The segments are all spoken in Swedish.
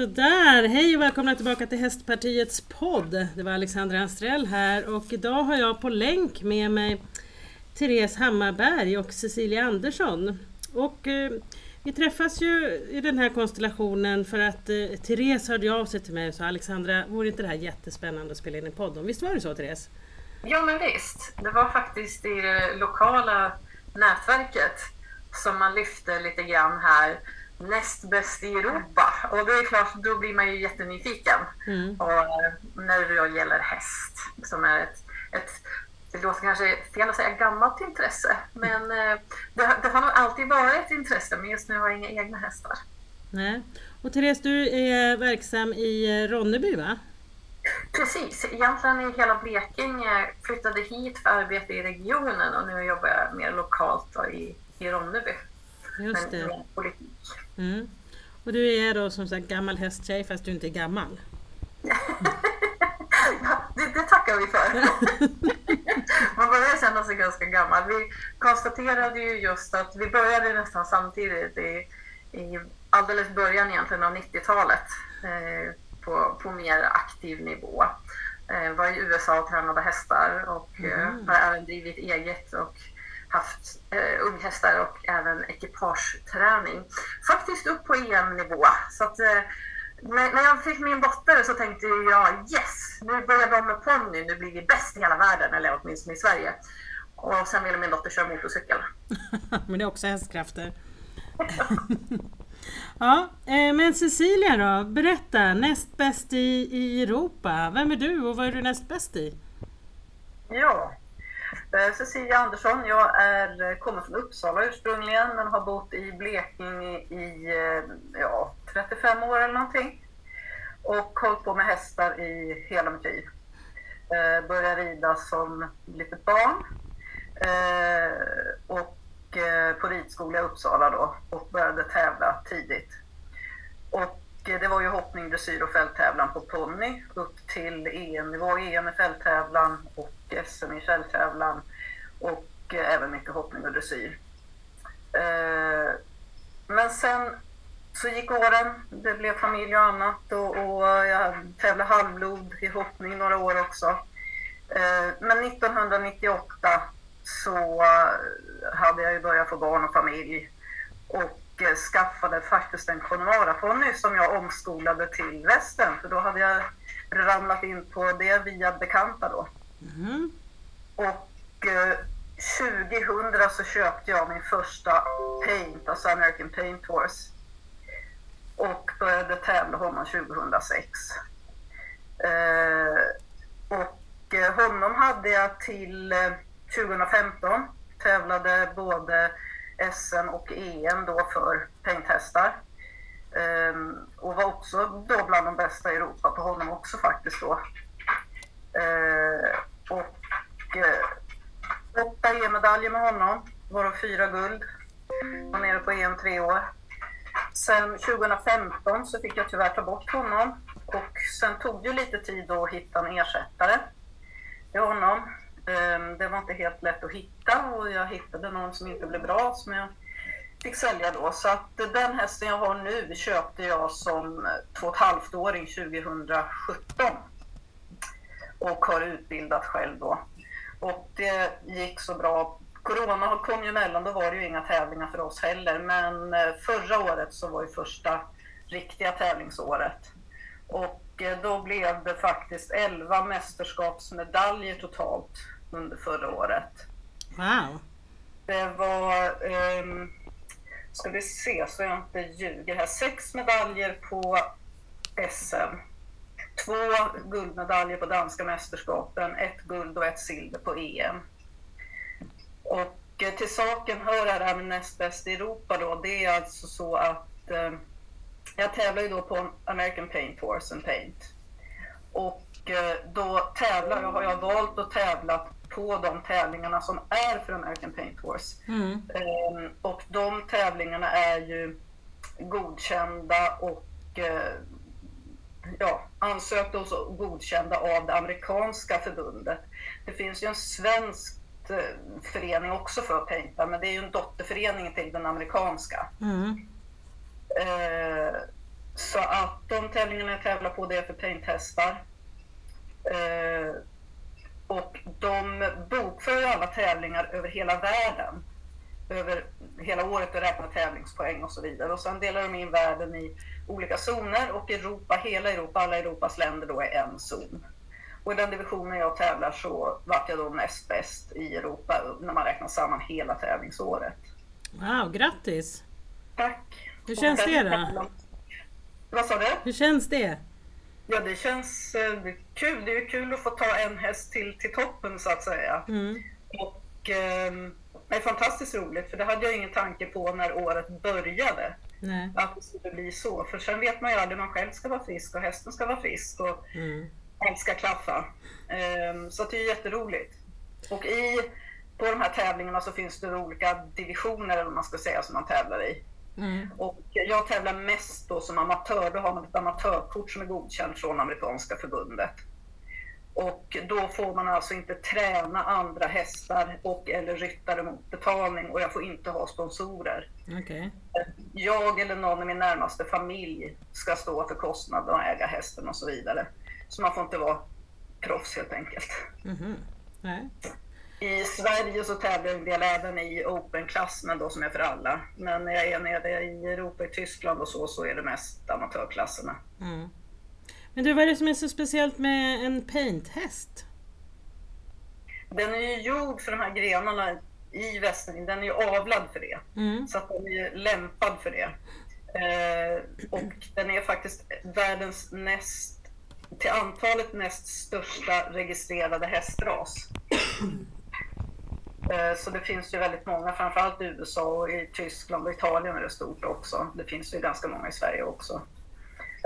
Sådär, hej och välkomna tillbaka till Hästpartiets podd. Det var Alexandra Anstrell här och idag har jag på länk med mig Therese Hammarberg och Cecilia Andersson. Och eh, vi träffas ju i den här konstellationen för att eh, Therese hörde av sig till mig och sa Alexandra, vore inte det här jättespännande att spela in en podd om? Visst var det så Therese? Ja men visst, det var faktiskt i det lokala nätverket som man lyfte lite grann här näst bäst i Europa. Och det är klart, då blir man ju jättenyfiken. Mm. Och eh, när det gäller häst, som är ett, ett det låter kanske fel att säga gammalt intresse, men eh, det, det, har nog alltid varit ett intresse, men just nu har jag inga egna hästar. Nej. Och Therese, du är verksam i eh, Ronneby va? Precis, egentligen i hela Blekinge. Flyttade hit för arbete i regionen och nu jobbar jag mer lokalt i, i Ronneby. Just det. Med politik. Mm. Och du är då som sagt gammal hästtjej fast du inte är gammal. det, det tackar vi för. Man börjar känna sig ganska gammal. Vi konstaterade ju just att vi började nästan samtidigt i, i alldeles början egentligen av 90-talet eh, på, på mer aktiv nivå. Eh, var i USA och tränade hästar och eh, mm. har även drivit eget och haft eh, unghästar och även ekipageträning. Faktiskt upp på EM-nivå. Så att, eh, när jag fick min dotter så tänkte jag yes, nu börjar vi med ponny, nu blir vi bäst i hela världen, eller åtminstone i Sverige. Och sen ville min dotter köra motorcykel. men det är också hästkrafter. ja, eh, men Cecilia då, berätta, näst bäst i, i Europa. Vem är du och vad är du näst bäst i? Ja, Eh, Cecilia Andersson, jag är, eh, kommer från Uppsala ursprungligen men har bott i Blekinge i eh, ja, 35 år eller någonting. Och hållit på med hästar i hela mitt liv. Började rida som litet barn. och på ridskola i Uppsala då och började tävla tidigt. Och Eh, det var ju hoppning, dressyr och fälttävlan på ponny upp till EM-nivå, EM i fälttävlan och SM i fälttävlan och eh, även mycket hoppning och dressyr. Eh, men sen så gick åren, det blev familj och annat och, och jag tävlade halvblod i hoppning några år också. Men 1998 så hade jag ju börjat få barn och familj och skaffade faktiskt en Connemara-ponny som jag omskolade till västen för då hade jag ramlat in på det via bekanta då. Mm. Och eh, 2000 så köpte jag min första Paint, alltså American Paint Horse. Och började tävla honom 2006. Eh, och eh, honom hade jag till 2015. Eh, Tävlade både SM och EM då för painthästar. Um, ehm, och var också då bland de bästa i Europa på honom också faktiskt då. Uh, och uh, åtta EM-medaljer med honom, varav fyra guld. Var nere på EM tre år. Sen 2015 så fick jag tyvärr ta bort honom och sen tog det lite tid att hitta en ersättare till honom. Ehm, det var inte helt lätt att hitta och jag hittade någon som inte blev bra som jag fick sälja då. Så att den hästen jag har nu köpte jag som två och ett halvt åring 2017 och har utbildat själv då. Och det gick så bra. Corona kom ju emellan, då var det ju inga tävlingar för oss heller. Men eh, förra året så var ju första riktiga tävlingsåret. Och eh, då blev det faktiskt 11 mästerskapsmedaljer totalt under förra året. Wow! Det var, um, ska vi se så jag inte ljuger här, sex medaljer på SM. Två guldmedaljer på danska mästerskapen, ett guld och ett silver på EM. Och eh, till saken hör det här med näst bäst i Europa då, det är alltså så att eh, jag tävlar ju då på American Paint Horse and Paint. Och eh, då tävlar jag, har jag valt att tävla på de tävlingarna som är för American Paint Horse. Mm. Um, och de tävlingarna är ju godkända och uh, ja, ansökta och godkända av det amerikanska förbundet. Det finns ju en svensk uh, förening också för paintar, men det är ju en dotterförening till den amerikanska. Mm. Uh, så att de tävlingarna jag tävlar på det är för painthästar. Eh, och de bokför alla tävlingar över hela världen. Över hela året och räknar tävlingspoäng och så vidare. Och sen delar de in världen i olika zoner och Europa, hela Europa, alla Europas länder då är en zon. Och i den divisionen jag tävlar så vart jag då näst bäst i Europa när man räknar samman hela tävlingsåret. Wow, grattis! Tack! Hur känns det då? Vad sa du? Hur känns det? Ja, det känns eh, kul. Det är kul att få ta en häst till, till toppen så att säga. Mm. Och eh, det är fantastiskt roligt för det hade jag ingen tanke på när året började. Nej. Att det skulle bli så. För sen vet man ju aldrig, man själv ska vara frisk och hästen ska vara frisk och Mm. allt ska klaffa. Ehm, så det är jätteroligt. Och i, på de här tävlingarna så finns det olika divisioner eller vad man ska säga som man tävlar i. Mm. Och jag tävlar mest då som amatör. Då har man ett amatörkort som är godkänt från amerikanska förbundet. Och då får man alltså inte träna andra hästar och eller ryttare mot betalning och jag får inte ha sponsorer. Okej. Jag eller någon i min närmaste familj ska stå för kostnaden och äga hästen och så vidare. Så man får inte vara proffs helt enkelt. Mhm. Nej. I Sverige så tävlar en del även i open-klassen då som är för alla. Men när jag är nere i Europa, i Tyskland och så, så är det mest amatörklasserna. Mm. Men du, vad är det som är så speciellt med en painthäst? Den är ju gjord för de här grenarna i västern, den är ju avlad för det. Mm. Så att den är ju lämpad för det. Eh, och den är faktiskt världens näst, till antalet näst största registrerade hästras. Eh, så det finns ju väldigt många, framförallt i USA och i Tyskland och Italien är det stort också. Det finns ju ganska många i Sverige också.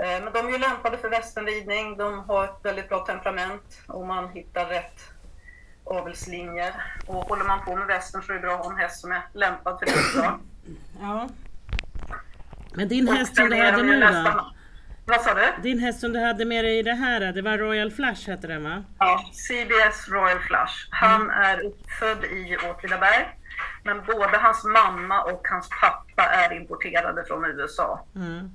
Eh, Men de är ju lämpade för västernridning. De har ett väldigt bra temperament och man hittar rätt avelslinjer. Och håller man på med västern så är det bra att ha en häst som är lämpad för det också. Ja. Men din häst som du är hade nu då? Vad sa du? Din häst som du hade med dig i det här, det var Royal Flash hette den va? Ja, CBS Royal Flush. Han är uppfödd i Åtvidaberg. Men både hans mamma och hans pappa är importerade från USA. Mm.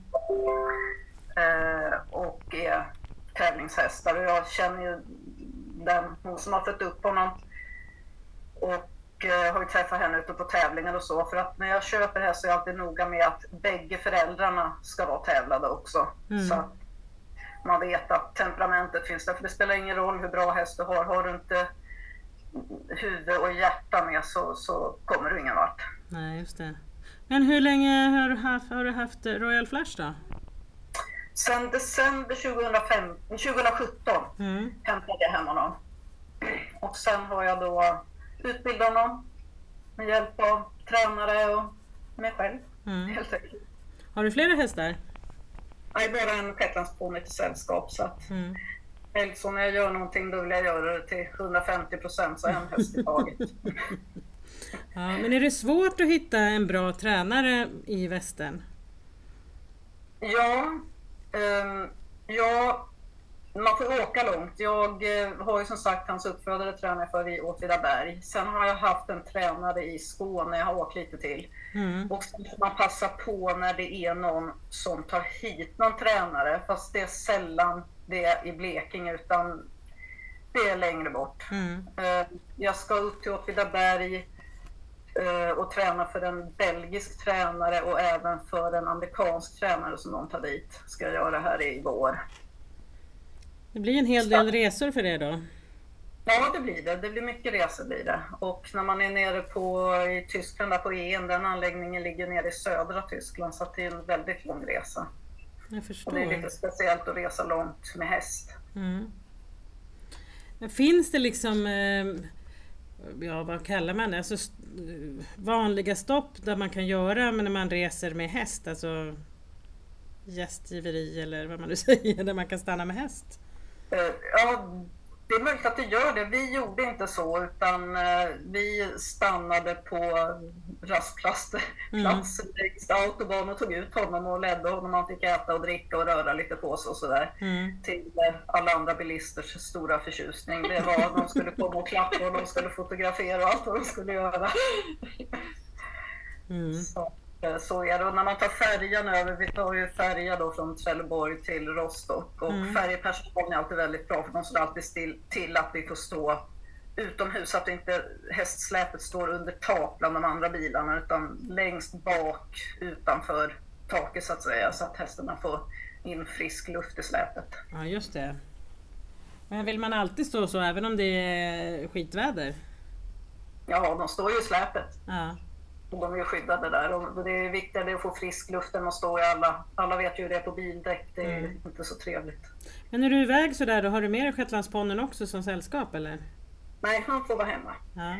eh, och är tävlingshästar. Och jag känner ju den hon som har fött upp honom. Och eh, har ju träffat henne ute på tävlingar och så. För att när jag köper häst så är jag alltid noga med att bägge föräldrarna ska vara tävlade också. Mm. Så att man vet att temperamentet finns där. För det spelar ingen roll hur bra häst du har. Har du inte huvud och hjärta med så, så kommer du ingen vart. Nej, just det. Men hur länge har du haft, har du haft Royal Flash då? Sen december 2005, 2017 Mm. hämtade jag hem honom. Och sen har jag då utbildat honom med hjälp av tränare och mig själv Mm. helt enkelt. Har du flera hästar? Jag är bara en shetlandsponny till sällskap så att Mm. alltså när jag gör någonting då vill jag göra det till 150 procent så en häst i taget. Ja, men är det svårt att hitta en bra tränare i västern? Ja, ehm, ja, man får åka långt. Jag eh, har ju som sagt hans uppfödare tränare för i Åtvidaberg. Sen har jag haft en tränare i Skåne jag har åkt lite till. Mm. Och sen får man passa på när det är någon som tar hit någon tränare. Fast det är sällan det är i Blekinge utan det är längre bort. Mm. Eh, Jag ska upp till Åtvidaberg eh, och träna för en belgisk tränare och även för en amerikansk tränare som de tar dit. Ska jag göra här i vår. Det blir en hel del resor för det då? Ja, det blir det. Det blir mycket resor blir det. Och när man är nere på, i Tyskland, där på EM, den anläggningen ligger nere i södra Tyskland så det är en väldigt lång resa. Jag Och förstår. det är lite speciellt att resa långt med häst. Mm. Finns det liksom, eh, ja vad kallar man det, alltså, vanliga stopp där man kan göra när man reser med häst? Alltså gästgiveri eller vad man nu säger, där man kan stanna med häst? Eh, Ja, det är möjligt att det gör det. Vi gjorde inte så, utan eh, vi stannade på rastplatser Mm. längs autobahn och tog ut honom och ledde honom. Han fick äta och dricka och röra lite på sig och sådär. Mm. Till eh, alla andra bilisters stora förtjusning. Det var de skulle komma och klappa och de skulle fotografera och allt vad de skulle göra. Mm. Så. Eh, Så är det. Och när man tar färjan över, vi tar ju färja då från Trelleborg till Rostock och Mm. färjepersonalen är alltid väldigt bra för de står alltid still, till att vi får stå utomhus att inte hästsläpet står under tak bland de andra bilarna utan längst bak utanför taket så att säga så att hästarna får in frisk luft i släpet. Ja, just det. Men vill man alltid stå så även om det är skitväder? Ja, de står ju i släpet. Ja. De är skyddade där. Och det är viktigare att få frisk luft än att stå i alla... Alla vet ju hur det är på bildäck. Det är Mm. inte så trevligt. Men när du är iväg sådär, då har du med dig shetlandsponnen också som sällskap eller? Nej, han får vara hemma. Ja.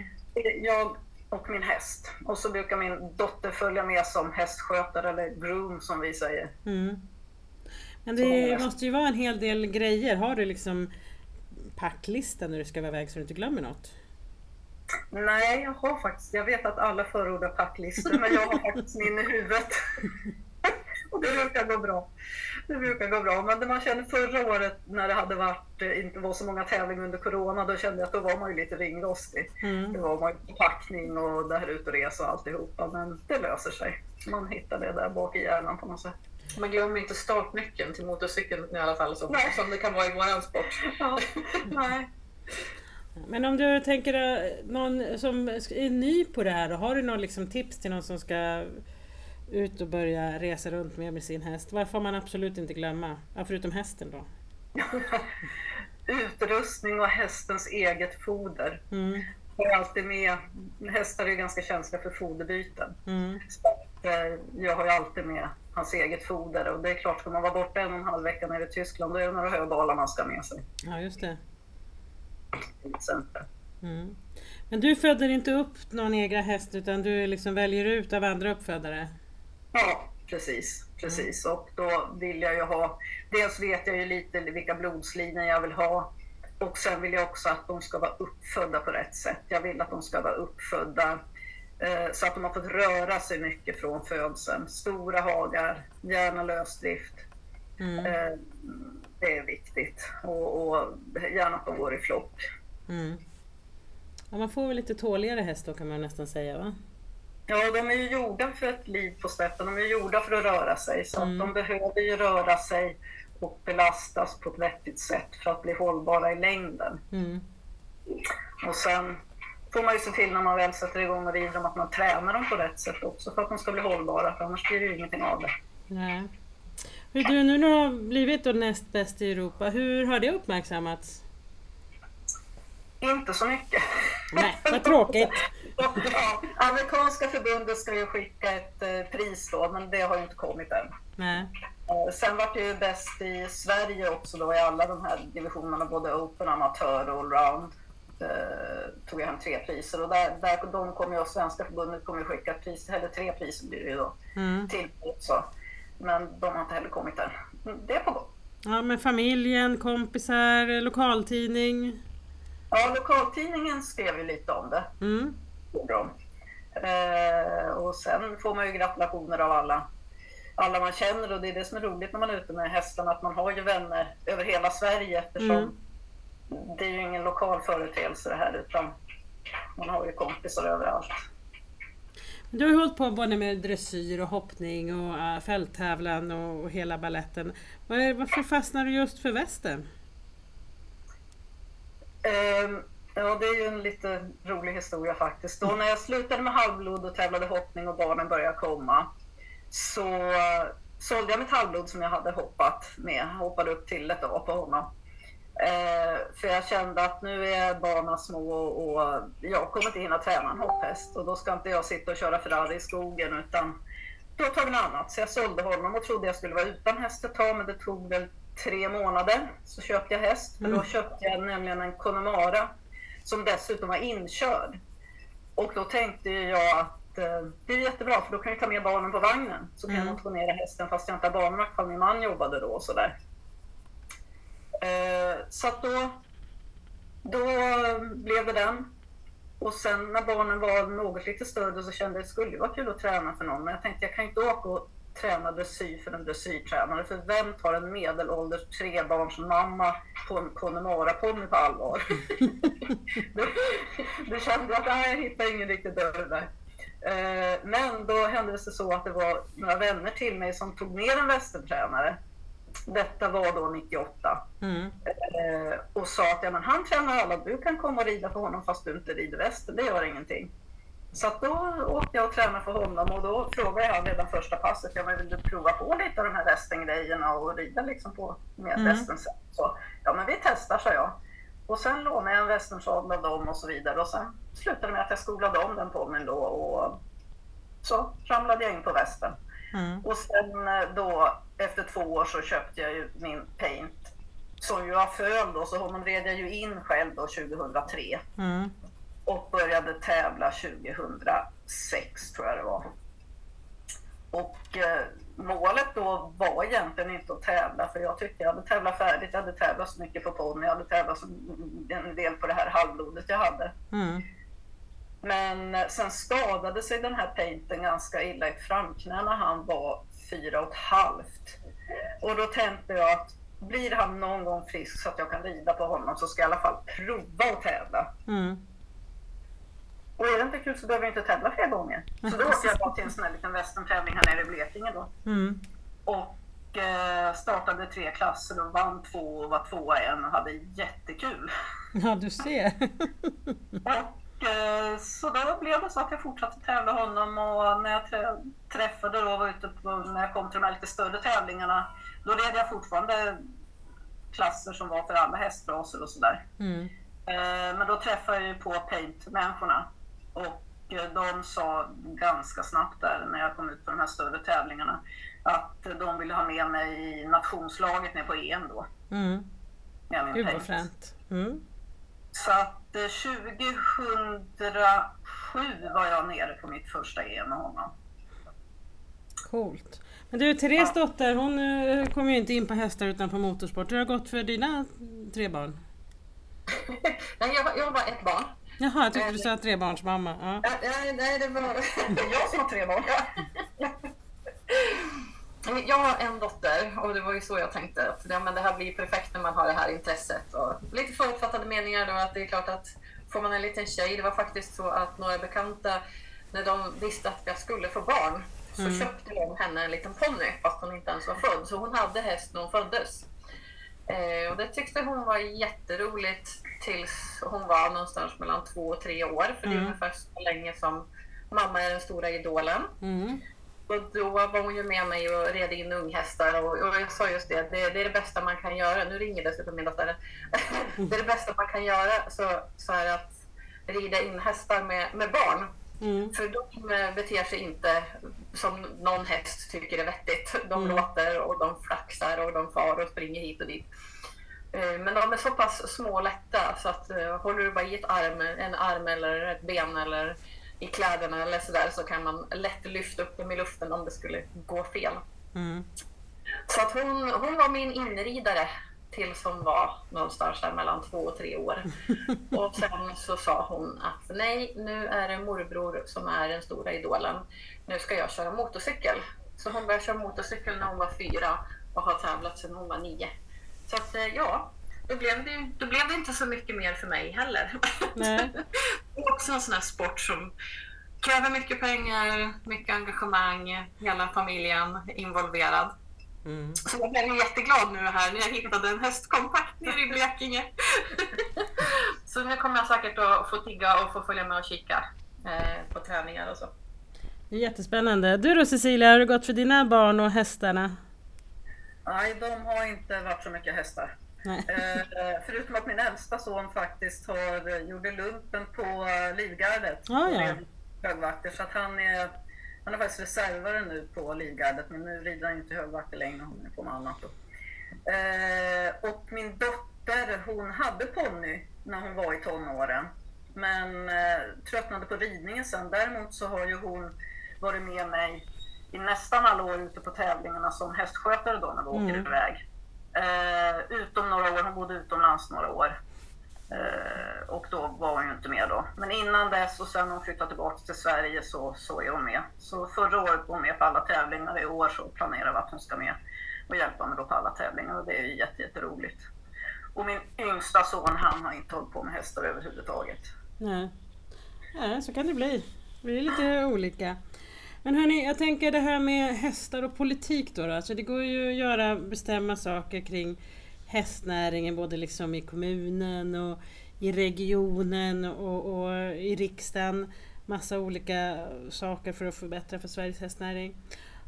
Jag och min häst. Och så brukar min dotter följa med som hästskötare eller groom som vi säger. Mm. Men det måste ju vara en hel del grejer. Har du liksom packlista när du ska vara iväg så du inte glömmer något? Nej, jag har faktiskt... Jag vet att alla förordar packlistor, men jag har faktiskt min i huvudet. och det brukar gå bra. Det brukar gå bra. Men det man kände förra året när det hade varit, eh, inte var så många tävlingar under Corona, då kände jag att då var man ju lite ringrostig. Mm. Det var man ju packning och det här ut och resa och alltihopa. Men det löser sig. Man hittar det där bak i hjärnan på något sätt. Man glömmer inte startnyckeln till motorcykeln i alla fall som, som det kan vara i våran sport. Ja, nej. Men om du tänker eh, någon som är ny på det här, har du någon liksom tips till någon som ska ut och börja resa runt med, med sin häst? Vad får man absolut inte glömma? Ja, förutom hästen då. Utrustning och hästens eget foder. Mm. Jag har alltid med, hästar är ganska känsliga för foderbyten. Mm. Så eh, jag har ju alltid med hans eget foder och det är klart, ska man vara borta en och en halv vecka nere i Tyskland, då är det några höbalar man ska ha med sig. Ja, just det. Till exempel. Mm. Men du föder inte upp någon egen häst utan du liksom väljer ut av andra uppfödare? Ja, precis. precis. Och då vill jag ju ha, dels vet jag ju lite vilka blodslinjer jag vill ha och sen vill jag också att de ska vara uppfödda på rätt sätt. Jag vill att de ska vara uppfödda eh, så att de har fått röra sig mycket från födseln. Stora hagar, gärna lösdrift. Mm. Eh, det är viktigt. Och, och gärna att de går i flock. Mm. Ja, man får väl lite tåligare häst då kan man nästan säga va? Ja, de är ju gjorda för ett liv på steppen. De är gjorda för att röra sig. Så Mm. att de behöver ju röra sig och belastas på ett vettigt sätt för att bli hållbara i längden. Mm. Och sen får man ju se till när man väl sätter igång och rider dem att man tränar dem på rätt sätt också för att de ska bli hållbara. För annars blir det ju ingenting av det. Nej. Hur du, nu har blivit då näst bäst i Europa, hur har det uppmärksammats? Inte så mycket. Nej, vad tråkigt. ja, amerikanska förbundet ska ju skicka ett eh, pris då, men det har ju inte kommit än. Nej. Eh, Sen var det ju bäst i Sverige också då i alla de här divisionerna, både Open, Amatör och Allround. Eh, tog jag hem tre priser och där, där, de kommer ju, Svenska förbundet kommer skicka ett pris, eller tre priser blir det ju då, Mm. till också. Men de har inte heller kommit än. Det är på gång. Ja, men familjen, kompisar, lokaltidning. Ja, lokaltidningen skrev ju lite om det. Mm. Eh, och sen får man ju gratulationer av alla, alla man känner och det är det som är roligt när man är ute med hästarna, att man har ju vänner över hela Sverige eftersom Mm. det är ju ingen lokal företeelse det här utan man har ju kompisar överallt. Du har ju hållit på både med dressyr och hoppning och äh, fälttävlan och, hela balletten. Varför fastnade du just för västen? Ehm, ja, det är ju en lite rolig historia faktiskt. Då när jag slutade med halvblod och tävlade hoppning och barnen började komma så äh, sålde jag mitt halvblod som jag hade hoppat med. Hoppade upp till ett A på honom. Eh, för jag kände att nu är barnen små och, jag kommer inte hinna träna en hopphäst och då ska inte jag sitta och köra Ferrari i skogen utan då tar vi något annat. Så jag sålde honom och trodde jag skulle vara utan häst ett tag men det tog väl tre månader så köpte jag häst. För då Mm. köpte jag nämligen en Connemara som dessutom var inkörd. Och då tänkte jag att eh, det är jättebra för då kan jag ta med barnen på vagnen. Så kan Mm. jag motionera hästen fast jag inte har barnvakt för min man jobbade då och sådär. Eh, så då, då blev det den. Och sen när barnen var något lite större så kände jag att det skulle vara kul att träna för någon. Men jag tänkte jag kan inte åka och träna dressyr för en dressyrtränare. För vem tar en medelålders trebarnsmamma på en Connemara-ponny på allvar? då, kände jag att nej, jag hittar ingen riktig dörr där. Eh, men då hände det sig så att det var några vänner till mig som tog ner en västerntränare. Detta var då 98. Mm. Eh, och sa att ja, men han tränar alla, du kan komma och rida på honom fast du inte rider västen, det gör ingenting. Så då åkte jag och tränade för honom och då frågade jag redan första passet, ja men vill du prova på lite av de här västengrejerna och rida liksom på med Mm. västen? Så, ja men vi testar, sa jag. Och sen lånade jag en västernsadel av dem och så vidare och sen slutade med att jag skolade om den ponnyn då och så ramlade jag in på västen. Mm. Och sen eh, då efter två år så köpte jag ju min Paint som ju var föl då, så honom red jag ju in själv då 2003 Mm. och började tävla 2006 tror jag det var. Och eh, målet då var egentligen inte att tävla för jag tyckte jag hade tävlat färdigt. Jag hade tävlat så mycket på ponny, jag hade tävlat så en del på det här halvblodet jag hade. Mm. Men eh, sen skadade sig den här painten ganska illa i framknä när han var fyra och ett halvt. Och då tänkte jag att blir han någon gång frisk så att jag kan rida på honom så ska jag i alla fall prova att tävla. Mm. Och är det inte kul så behöver jag inte tävla fler gånger. Så då åkte jag bara till en sån här liten västerntävling här nere i Blekinge då. Mm. Och eh, startade tre klasser och vann två och var tvåa i en och hade jättekul. Ja, du ser. Och så då blev det så att jag fortsatte tävla honom och när jag trä- träffade då, var ute på, när jag kom till de här lite större tävlingarna, då red jag fortfarande klasser som var för alla hästraser och sådär. Mm. Eh, men då träffade jag ju på paint-människorna och eh, de sa ganska snabbt där när jag kom ut på de här större tävlingarna att de ville ha med mig i nationslaget ner på EM då. Mm. Gud vad fränt. Mm. Så att eh, 2007 var jag nere på mitt första EM med honom. Coolt. Men du, Therese dotter, hon eh, kommer ju inte in på hästar utan på motorsport. Hur har det gått för dina tre barn? Nej, jag, jag har bara ett barn. Jaha, jag tyckte du sa trebarnsmamma. Ja. Ja, ja, nej, det var... Jag som har tre barn. Jag har en dotter och det var ju så jag tänkte att ja, men det här blir perfekt när man har det här intresset. Och lite förutfattade meningar då att det är klart att får man en liten tjej, det var faktiskt så att några bekanta när de visste att jag skulle få barn så köpte de henne en liten ponny fast hon inte ens var född. Så hon hade häst när hon föddes. Eh, och det tyckte hon var jätteroligt tills hon var någonstans mellan två och tre år. För det är Mm. ungefär så länge som mamma är den stora idolen. Mm. Och då var hon ju med mig och red in unghästar och, och jag sa just det, det, det är det bästa man kan göra. Nu ringer dessutom min dotter. det är det bästa man kan göra så, så är att rida in hästar med, med barn. Mm. För de beter sig inte som någon häst tycker är vettigt. De Mm. låter och de flaxar och de far och springer hit och dit. Eh, Men de är så pass små och lätta så att eh, håller du bara i ett arm, en arm eller ett ben eller i kläderna eller sådär så kan man lätt lyfta upp dem i luften om det skulle gå fel. Mm. Så att hon, hon var min inridare tills hon var någonstans där mellan två och tre år. Och sen så sa hon att nej, nu är det morbror som är den stora idolen. Nu ska jag köra motorcykel. Så hon började köra motorcykel när hon var fyra och har tävlat sedan hon var nio. Så att eh, ja, då blev det, då blev det inte så mycket mer för mig heller. Nej. Det är också en sån här sport som kräver mycket pengar, mycket engagemang, hela familjen involverad. Mm. Så jag blev jätteglad nu här när jag hittade en hästkompakt nere i Blekinge. så nu kommer jag säkert att få tigga och få följa med och kika eh, på träningar och så. Det är jättespännande. Du då Cecilia, hur har det gått för dina barn och hästarna? Nej, de har inte varit så mycket hästar. Nej. Eh, förutom att min äldsta son faktiskt har, gjorde lumpen på eh, Livgardet. Ah, ja. högvakter. Så att han är, han är faktiskt reservare nu på Livgardet. Men nu rider han inte högvakter längre. Hon är på med annat. Då. Eh, och min dotter, hon hade ponny när hon var i tonåren. Men eh, tröttnade på ridningen sen. Däremot så har ju hon varit med mig i nästan alla år ute på tävlingarna som hästskötare då när vi åker Mm. iväg. Eh, utom några år, hon bodde utomlands några år. Eh, och då var hon ju inte med då. Men innan dess och sen när hon flyttade tillbaka till Sverige så, så är hon med. Så förra året var hon med på alla tävlingar. I år så planerar vi att hon ska med och hjälpa mig då på alla tävlingar och det är ju jätte, jätteroligt. Och min yngsta son han har inte hållit på med hästar överhuvudtaget. Nej. Nej, så kan det bli. Vi är lite olika. Men hörni, jag tänker det här med hästar och politik då. då. Alltså det går ju att göra, bestämma saker kring hästnäringen både liksom i kommunen och i regionen och, och i riksdagen. Massa olika saker för att förbättra för Sveriges hästnäring.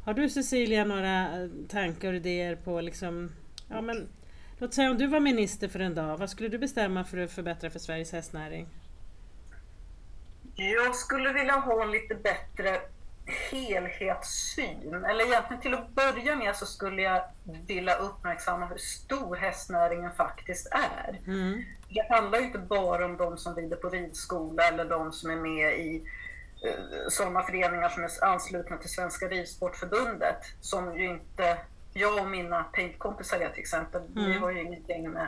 Har du Cecilia några tankar och idéer på liksom, ja men Låt säga om du var minister för en dag, vad skulle du bestämma för att förbättra för Sveriges hästnäring? Jag skulle vilja ha en lite bättre helhetssyn. Eller egentligen till att börja med så skulle jag vilja uppmärksamma hur stor hästnäringen faktiskt är. Mm. Det handlar ju inte bara om de som rider på ridskola eller de som är med i uh, sådana föreningar som är anslutna till Svenska Ridsportförbundet som ju inte jag och mina paintkompisar till exempel, mm. vi har ju ingenting med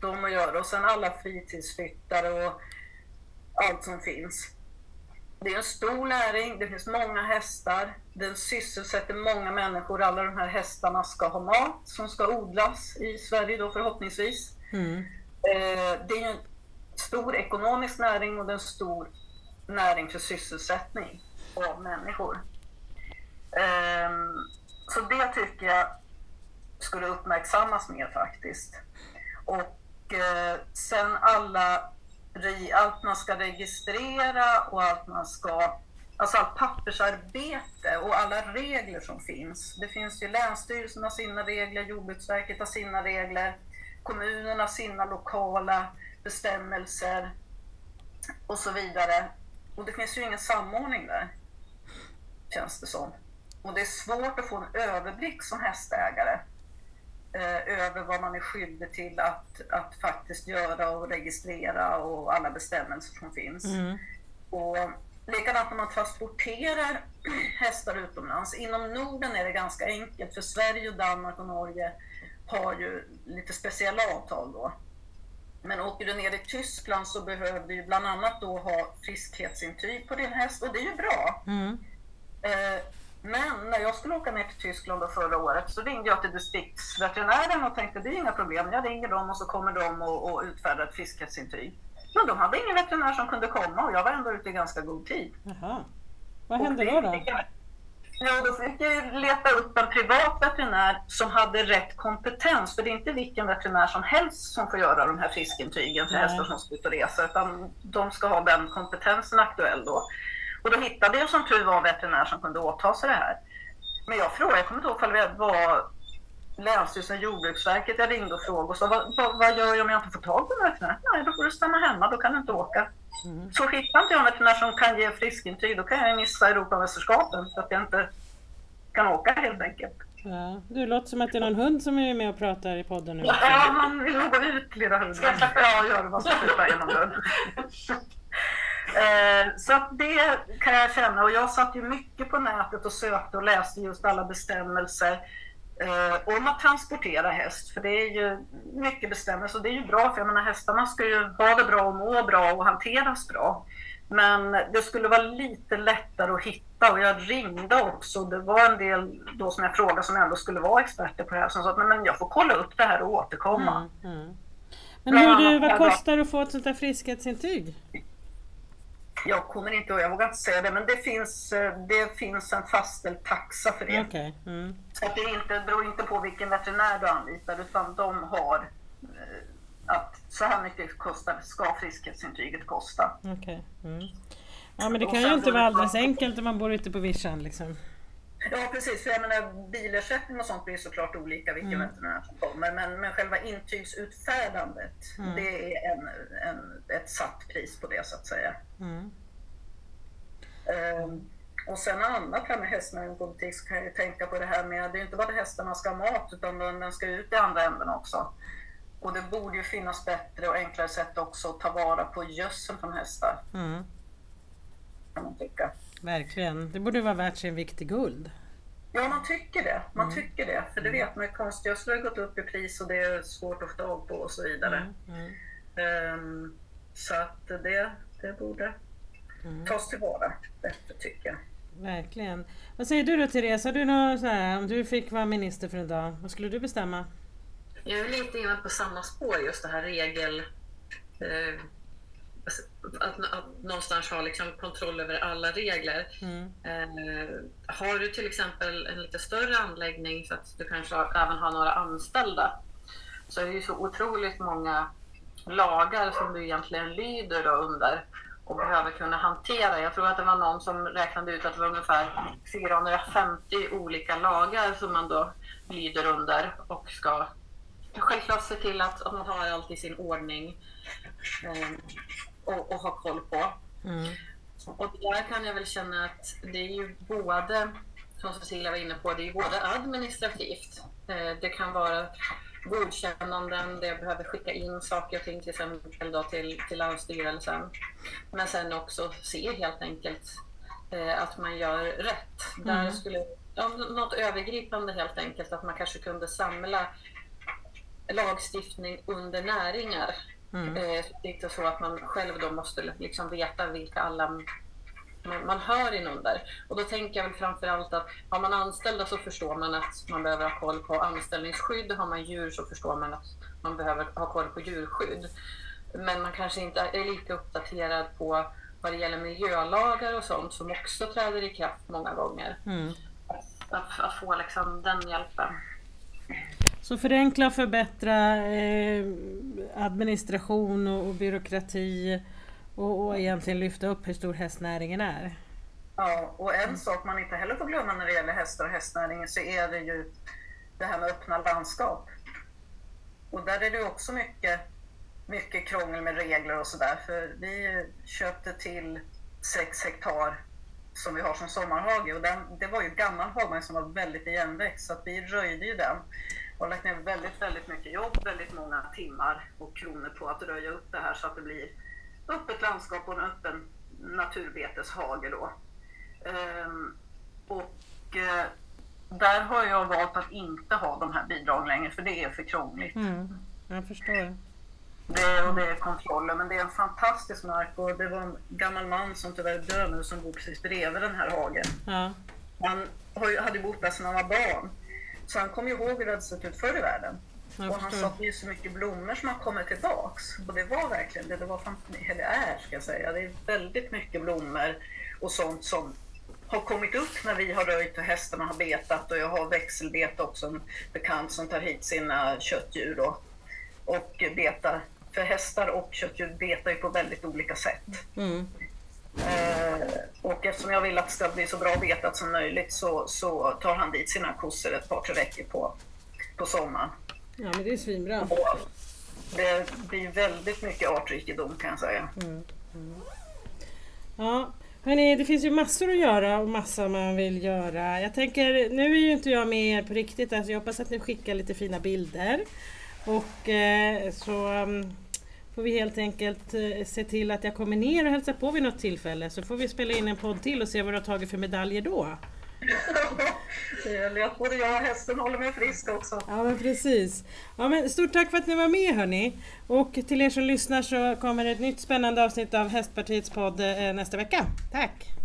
dem att göra. Och sen alla fritidsflyttare och allt som finns. Det är en stor näring, det finns många hästar, den sysselsätter många människor. Alla de här hästarna ska ha mat som ska odlas i Sverige då förhoppningsvis. Mm. Eh, det är en stor ekonomisk näring och det är en stor näring för sysselsättning av människor. Ehm, så det tycker jag skulle uppmärksammas mer faktiskt. Och eh, sen alla, allt man ska registrera och allt man ska Alltså allt pappersarbete och alla regler som finns. Det finns ju Länsstyrelsen har sina regler, Jordbruksverket har sina regler, kommunerna sina lokala bestämmelser och så vidare. Och det finns ju ingen samordning där, känns det som. Och det är svårt att få en överblick som hästägare eh, över vad man är skyldig till att, att faktiskt göra och registrera och alla bestämmelser som finns. Mm. Och likadant när man transporterar hästar utomlands. Inom Norden är det ganska enkelt för Sverige, Danmark och Norge har ju lite speciella avtal då. Men åker du ner i Tyskland så behöver du bland annat då ha friskhetsintyg på din häst och det är ju bra. Mm. Eh, men när jag skulle åka ner till Tyskland då förra året så ringde jag till distriktsveterinären och tänkte det är inga problem. Jag ringer dem och så kommer de och, och utfärdar ett friskhetsintyg. Men de hade ingen veterinär som kunde komma och jag var ändå ute i ganska god tid. Jaha. Vad hände då? då? Ja, då fick jag leta upp en privat veterinär som hade rätt kompetens. För det är inte vilken veterinär som helst som får göra de här friskintygen för hästar som ska ut och resa, utan de ska ha den kompetensen aktuell då. Och då hittade jag som tur var en veterinär som kunde åta sig det här. Men jag frågade, jag kommer inte ihåg det var Länsstyrelsen, Jordbruksverket, jag ringde och frågade och sa vad, vad, vad, gör jag om jag inte får tag på en veterinär? Nej, då får du stanna hemma, då kan du inte åka. Mm. Så hittar inte jag en veterinär som kan ge friskintyg, då kan jag missa Europamästerskapen för att jag inte kan åka helt enkelt. Ja, du låter som att det är någon hund som är med och pratar i podden nu. Ja, han vill nog gå ut lilla hunden. Ska jag släppa? Ja, gör det. Man ska släppa igenom dörren. Eh, så det kan jag känna och jag satt ju mycket på nätet och sökte och läste just alla bestämmelser eh, om att transportera häst. För det är ju mycket bestämmelser och det är ju bra för jag menar hästarna ska ju ha det bra och må bra och hanteras bra. Men det skulle vara lite lättare att hitta och jag ringde också. Det var en del då som jag frågade som ändå skulle vara experter på det här som sa att men jag får kolla upp det här och återkomma. Mm, mm. Men hur, du, vad kostar det att få ett sånt här friskhetsintyg? Jag kommer inte ihåg, jag vågar inte säga det, men det finns, eh, det finns en fastställd taxa för det. Okay. Mm. Så det inte, beror inte på vilken veterinär du anlitar, utan de har eh, att så här mycket kostar, ska friskhetsintyget kosta. Okay. Mm. Ja, men det kan ju inte vara alldeles enkelt om man bor ute på vischan. Liksom. Ja precis, för jag menar bilersättning och sånt blir såklart olika vilken mm. veterinär som kommer. Men, men själva intygsutfärdandet, mm. det är en, en, ett satt pris på det så att säga. Mm. Um, och sen annat här med hästnäringspolitik så kan jag ju tänka på det här med, det är inte bara att hästarna ska ha mat utan den, den ska ut i andra änden också. Och det borde ju finnas bättre och enklare sätt också att ta vara på gödsel från hästar. Mm. Kan man tycka. Verkligen. Det borde vara värt sin vikt i guld. Ja, man tycker det. Man mm. tycker det. För det vet man, konstgödsel har gått upp i pris och det är svårt att få tag på och så vidare. Mm. Um, så att det, det borde mm. tas tillvara bättre tycker jag. Verkligen. Vad säger du då Therese? Du något så här, om du fick vara minister för en dag, vad skulle du bestämma? Jag är lite inne på samma spår, just det här regel... Eh, att, att någonstans ha liksom kontroll över alla regler. Mm. Eh, har du till exempel en lite större anläggning så att du kanske även har några anställda så är det ju så otroligt många lagar som du egentligen lyder under och behöver kunna hantera. Jag tror att det var någon som räknade ut att det var ungefär 450 olika lagar som man då lyder under och ska självklart se till att, att man har allt i sin ordning eh, och, och ha koll på. Mm. Och där kan jag väl känna att det är ju både, som Cecilia var inne på, det är ju både administrativt. Eh, det kan vara godkännanden, det behöver skicka in saker och ting till exempel då till, till Länsstyrelsen. Men sen också se helt enkelt eh, att man gör rätt. Där Mm. skulle, ja, något övergripande helt enkelt, att man kanske kunde samla lagstiftning under näringar. Mm. Eh, det är inte så att man själv då måste liksom veta vilka alla man, man hör inunder. Och då tänker jag väl framför allt att har man anställda så förstår man att man behöver ha koll på anställningsskydd. Har man djur så förstår man att man behöver ha koll på djurskydd. Men man kanske inte är lika uppdaterad på vad det gäller miljölagar och sånt som också träder i kraft många gånger. Mm. Att, att få liksom den hjälpen. Så förenkla och förbättra eh, administration och, och byråkrati och, och egentligen lyfta upp hur stor hästnäringen är. Ja, och en sak man inte heller får glömma när det gäller hästar och hästnäringen så är det ju det här med öppna landskap. Och där är det också mycket, mycket krångel med regler och sådär. För vi köpte till sex hektar som vi har som sommarhage och den, det var ju gammal hagmark som var väldigt igenväxt så att vi röjde ju den och lagt ner väldigt, väldigt mycket jobb, väldigt många timmar och kronor på att röja upp det här så att det blir öppet landskap och en öppen naturbeteshage då. Ehm, och eh, där har jag valt att inte ha de här bidragen längre för det är för krångligt. Mm. Jag förstår. Det, och det är kontroller, men det är en fantastisk mark och det var en gammal man som tyvärr är död nu som bor precis bredvid den här hagen. Ja. Han ju, hade bott där sedan han var barn. Så han kommer ihåg hur det hade sett ut förr i världen. Jag och han förstår. sa att det är så mycket blommor som har kommit tillbaks. Och det var verkligen det. Det var eller är ska jag säga. Det är väldigt mycket blommor och sånt som har kommit upp när vi har röjt och hästarna har betat. Och jag har växelbete också, en bekant som tar hit sina köttdjur då, och betar. För hästar och köttdjur betar ju på väldigt olika sätt. Mm. Eh, och eftersom jag vill att det ska bli så bra betat som möjligt så, så tar han dit sina kossor ett par tre veckor på, på sommaren. ja, men det är svinbra. Och det blir väldigt mycket artrikedom kan jag säga. Ja, hörni, det finns ju massor att göra och massa man vill göra. Jag tänker, nu är ju inte jag med er på riktigt, alltså jag hoppas att ni skickar lite fina bilder. Och eh, så mm, får vi helt enkelt eh, se till att jag kommer ner och hälsar på vid något tillfälle så får vi spela in en podd till och se vad du har tagit för medaljer då. Det gäller att både jag och hästen håller mig frisk också. Ja men precis. Ja, men stort tack för att ni var med hörni. Och till er som lyssnar så kommer ett nytt spännande avsnitt av Hästpartiets podd eh, nästa vecka. Tack!